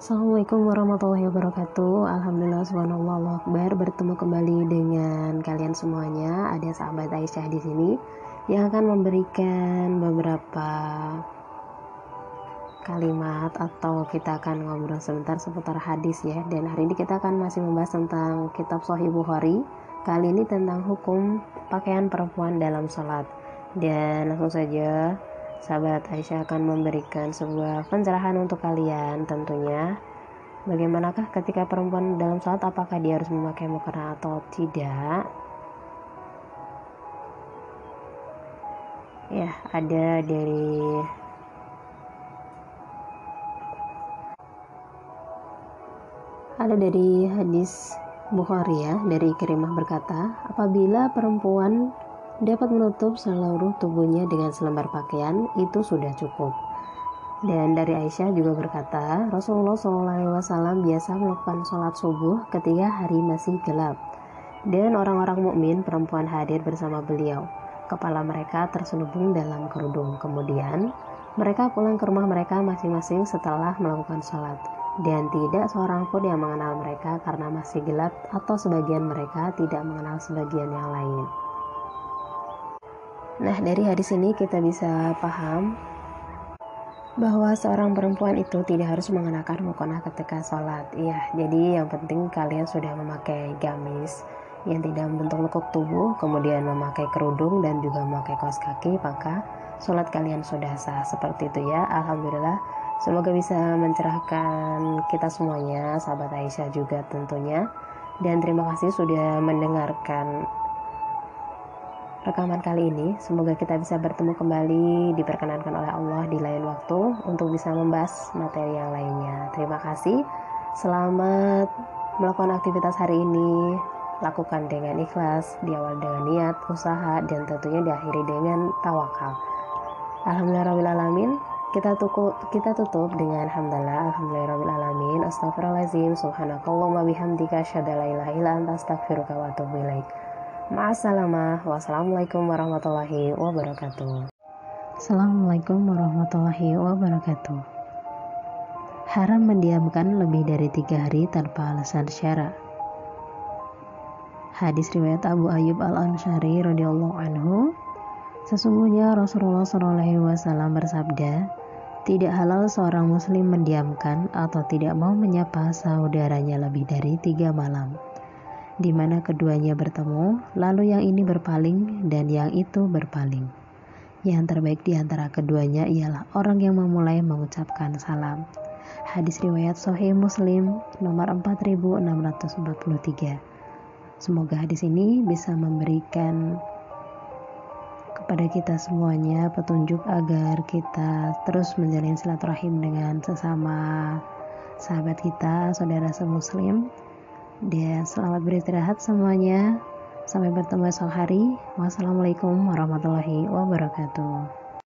Assalamualaikum warahmatullahi wabarakatuh. Alhamdulillah subhanallah akbar. Bertemu kembali dengan kalian semuanya. Ada sahabat Aisyah di sini Yang akan memberikan beberapa kalimat Atau kita akan ngobrol sebentar seputar hadis ya. Dan hari ini kita akan masih membahas tentang kitab Sahih Bukhari. Kali ini tentang hukum pakaian perempuan dalam sholat. Dan langsung saja sahabat Aisyah akan memberikan sebuah pencerahan untuk kalian tentunya. Bagaimanakah ketika perempuan dalam sholat apakah dia harus memakai mukena atau tidak? Ya ada dari ada dari hadis Bukhari ya dari Kirimah berkata apabila perempuan dapat menutup seluruh tubuhnya dengan selembar pakaian itu sudah cukup. Dan dari Aisyah juga berkata, Rasulullah SAW biasa melakukan sholat subuh ketika hari masih gelap. Dan orang-orang mukmin perempuan hadir bersama beliau. Kepala mereka terselubung dalam kerudung. Kemudian, mereka pulang ke rumah mereka masing-masing setelah melakukan sholat. Dan tidak seorang pun yang mengenal mereka karena masih gelap atau sebagian mereka tidak mengenal sebagian yang lain. Nah, dari hadis ini kita bisa paham bahwa seorang perempuan itu tidak harus mengenakan mukena ketika sholat. Iya, jadi yang penting kalian sudah memakai gamis yang tidak membentuk lekuk tubuh, kemudian memakai kerudung dan juga memakai kaos kaki, maka sholat kalian sudah sah. Seperti itu ya, Alhamdulillah. Semoga bisa mencerahkan kita semuanya, sahabat Aisyah juga tentunya. Dan terima kasih sudah mendengarkan rekaman kali ini. Semoga kita bisa bertemu kembali, diperkenankan oleh Allah di lain waktu untuk bisa membahas materi yang lainnya. Terima kasih. Selamat melakukan aktivitas hari ini. Lakukan dengan ikhlas, diawali dengan niat, usaha, dan tentunya diakhiri dengan tawakal. Alhamdulillahirrahmanirrahim. Kita tutup, kita tutup dengan hamdalah alhamdulillahirrahmanirrahim astagfirullahaladzim subhanakallahumma bihamdika asyhadu la ilaha illa anta Ma'asalamah. Wassalamualaikum warahmatullahi wabarakatuh. Assalamualaikum warahmatullahi wabarakatuh. Haram mendiamkan lebih dari tiga hari tanpa alasan syara. Hadis riwayat Abu Ayyub Al Ansari radhiyallahu anhu. Sesungguhnya Rasulullah Shallallahu Wasallam bersabda, tidak halal seorang muslim mendiamkan atau tidak mau menyapa saudaranya lebih dari tiga malam di mana keduanya bertemu, lalu yang ini berpaling dan yang itu berpaling. Yang terbaik di antara keduanya ialah orang yang memulai mengucapkan salam. Hadis riwayat Sahih Muslim nomor 4643. Semoga hadis ini bisa memberikan kepada kita semuanya petunjuk agar kita terus menjalin silaturahim dengan sesama sahabat kita, saudara semuslim dan selamat beristirahat semuanya. Sampai bertemu esok hari. Wassalamualaikum warahmatullahi wabarakatuh.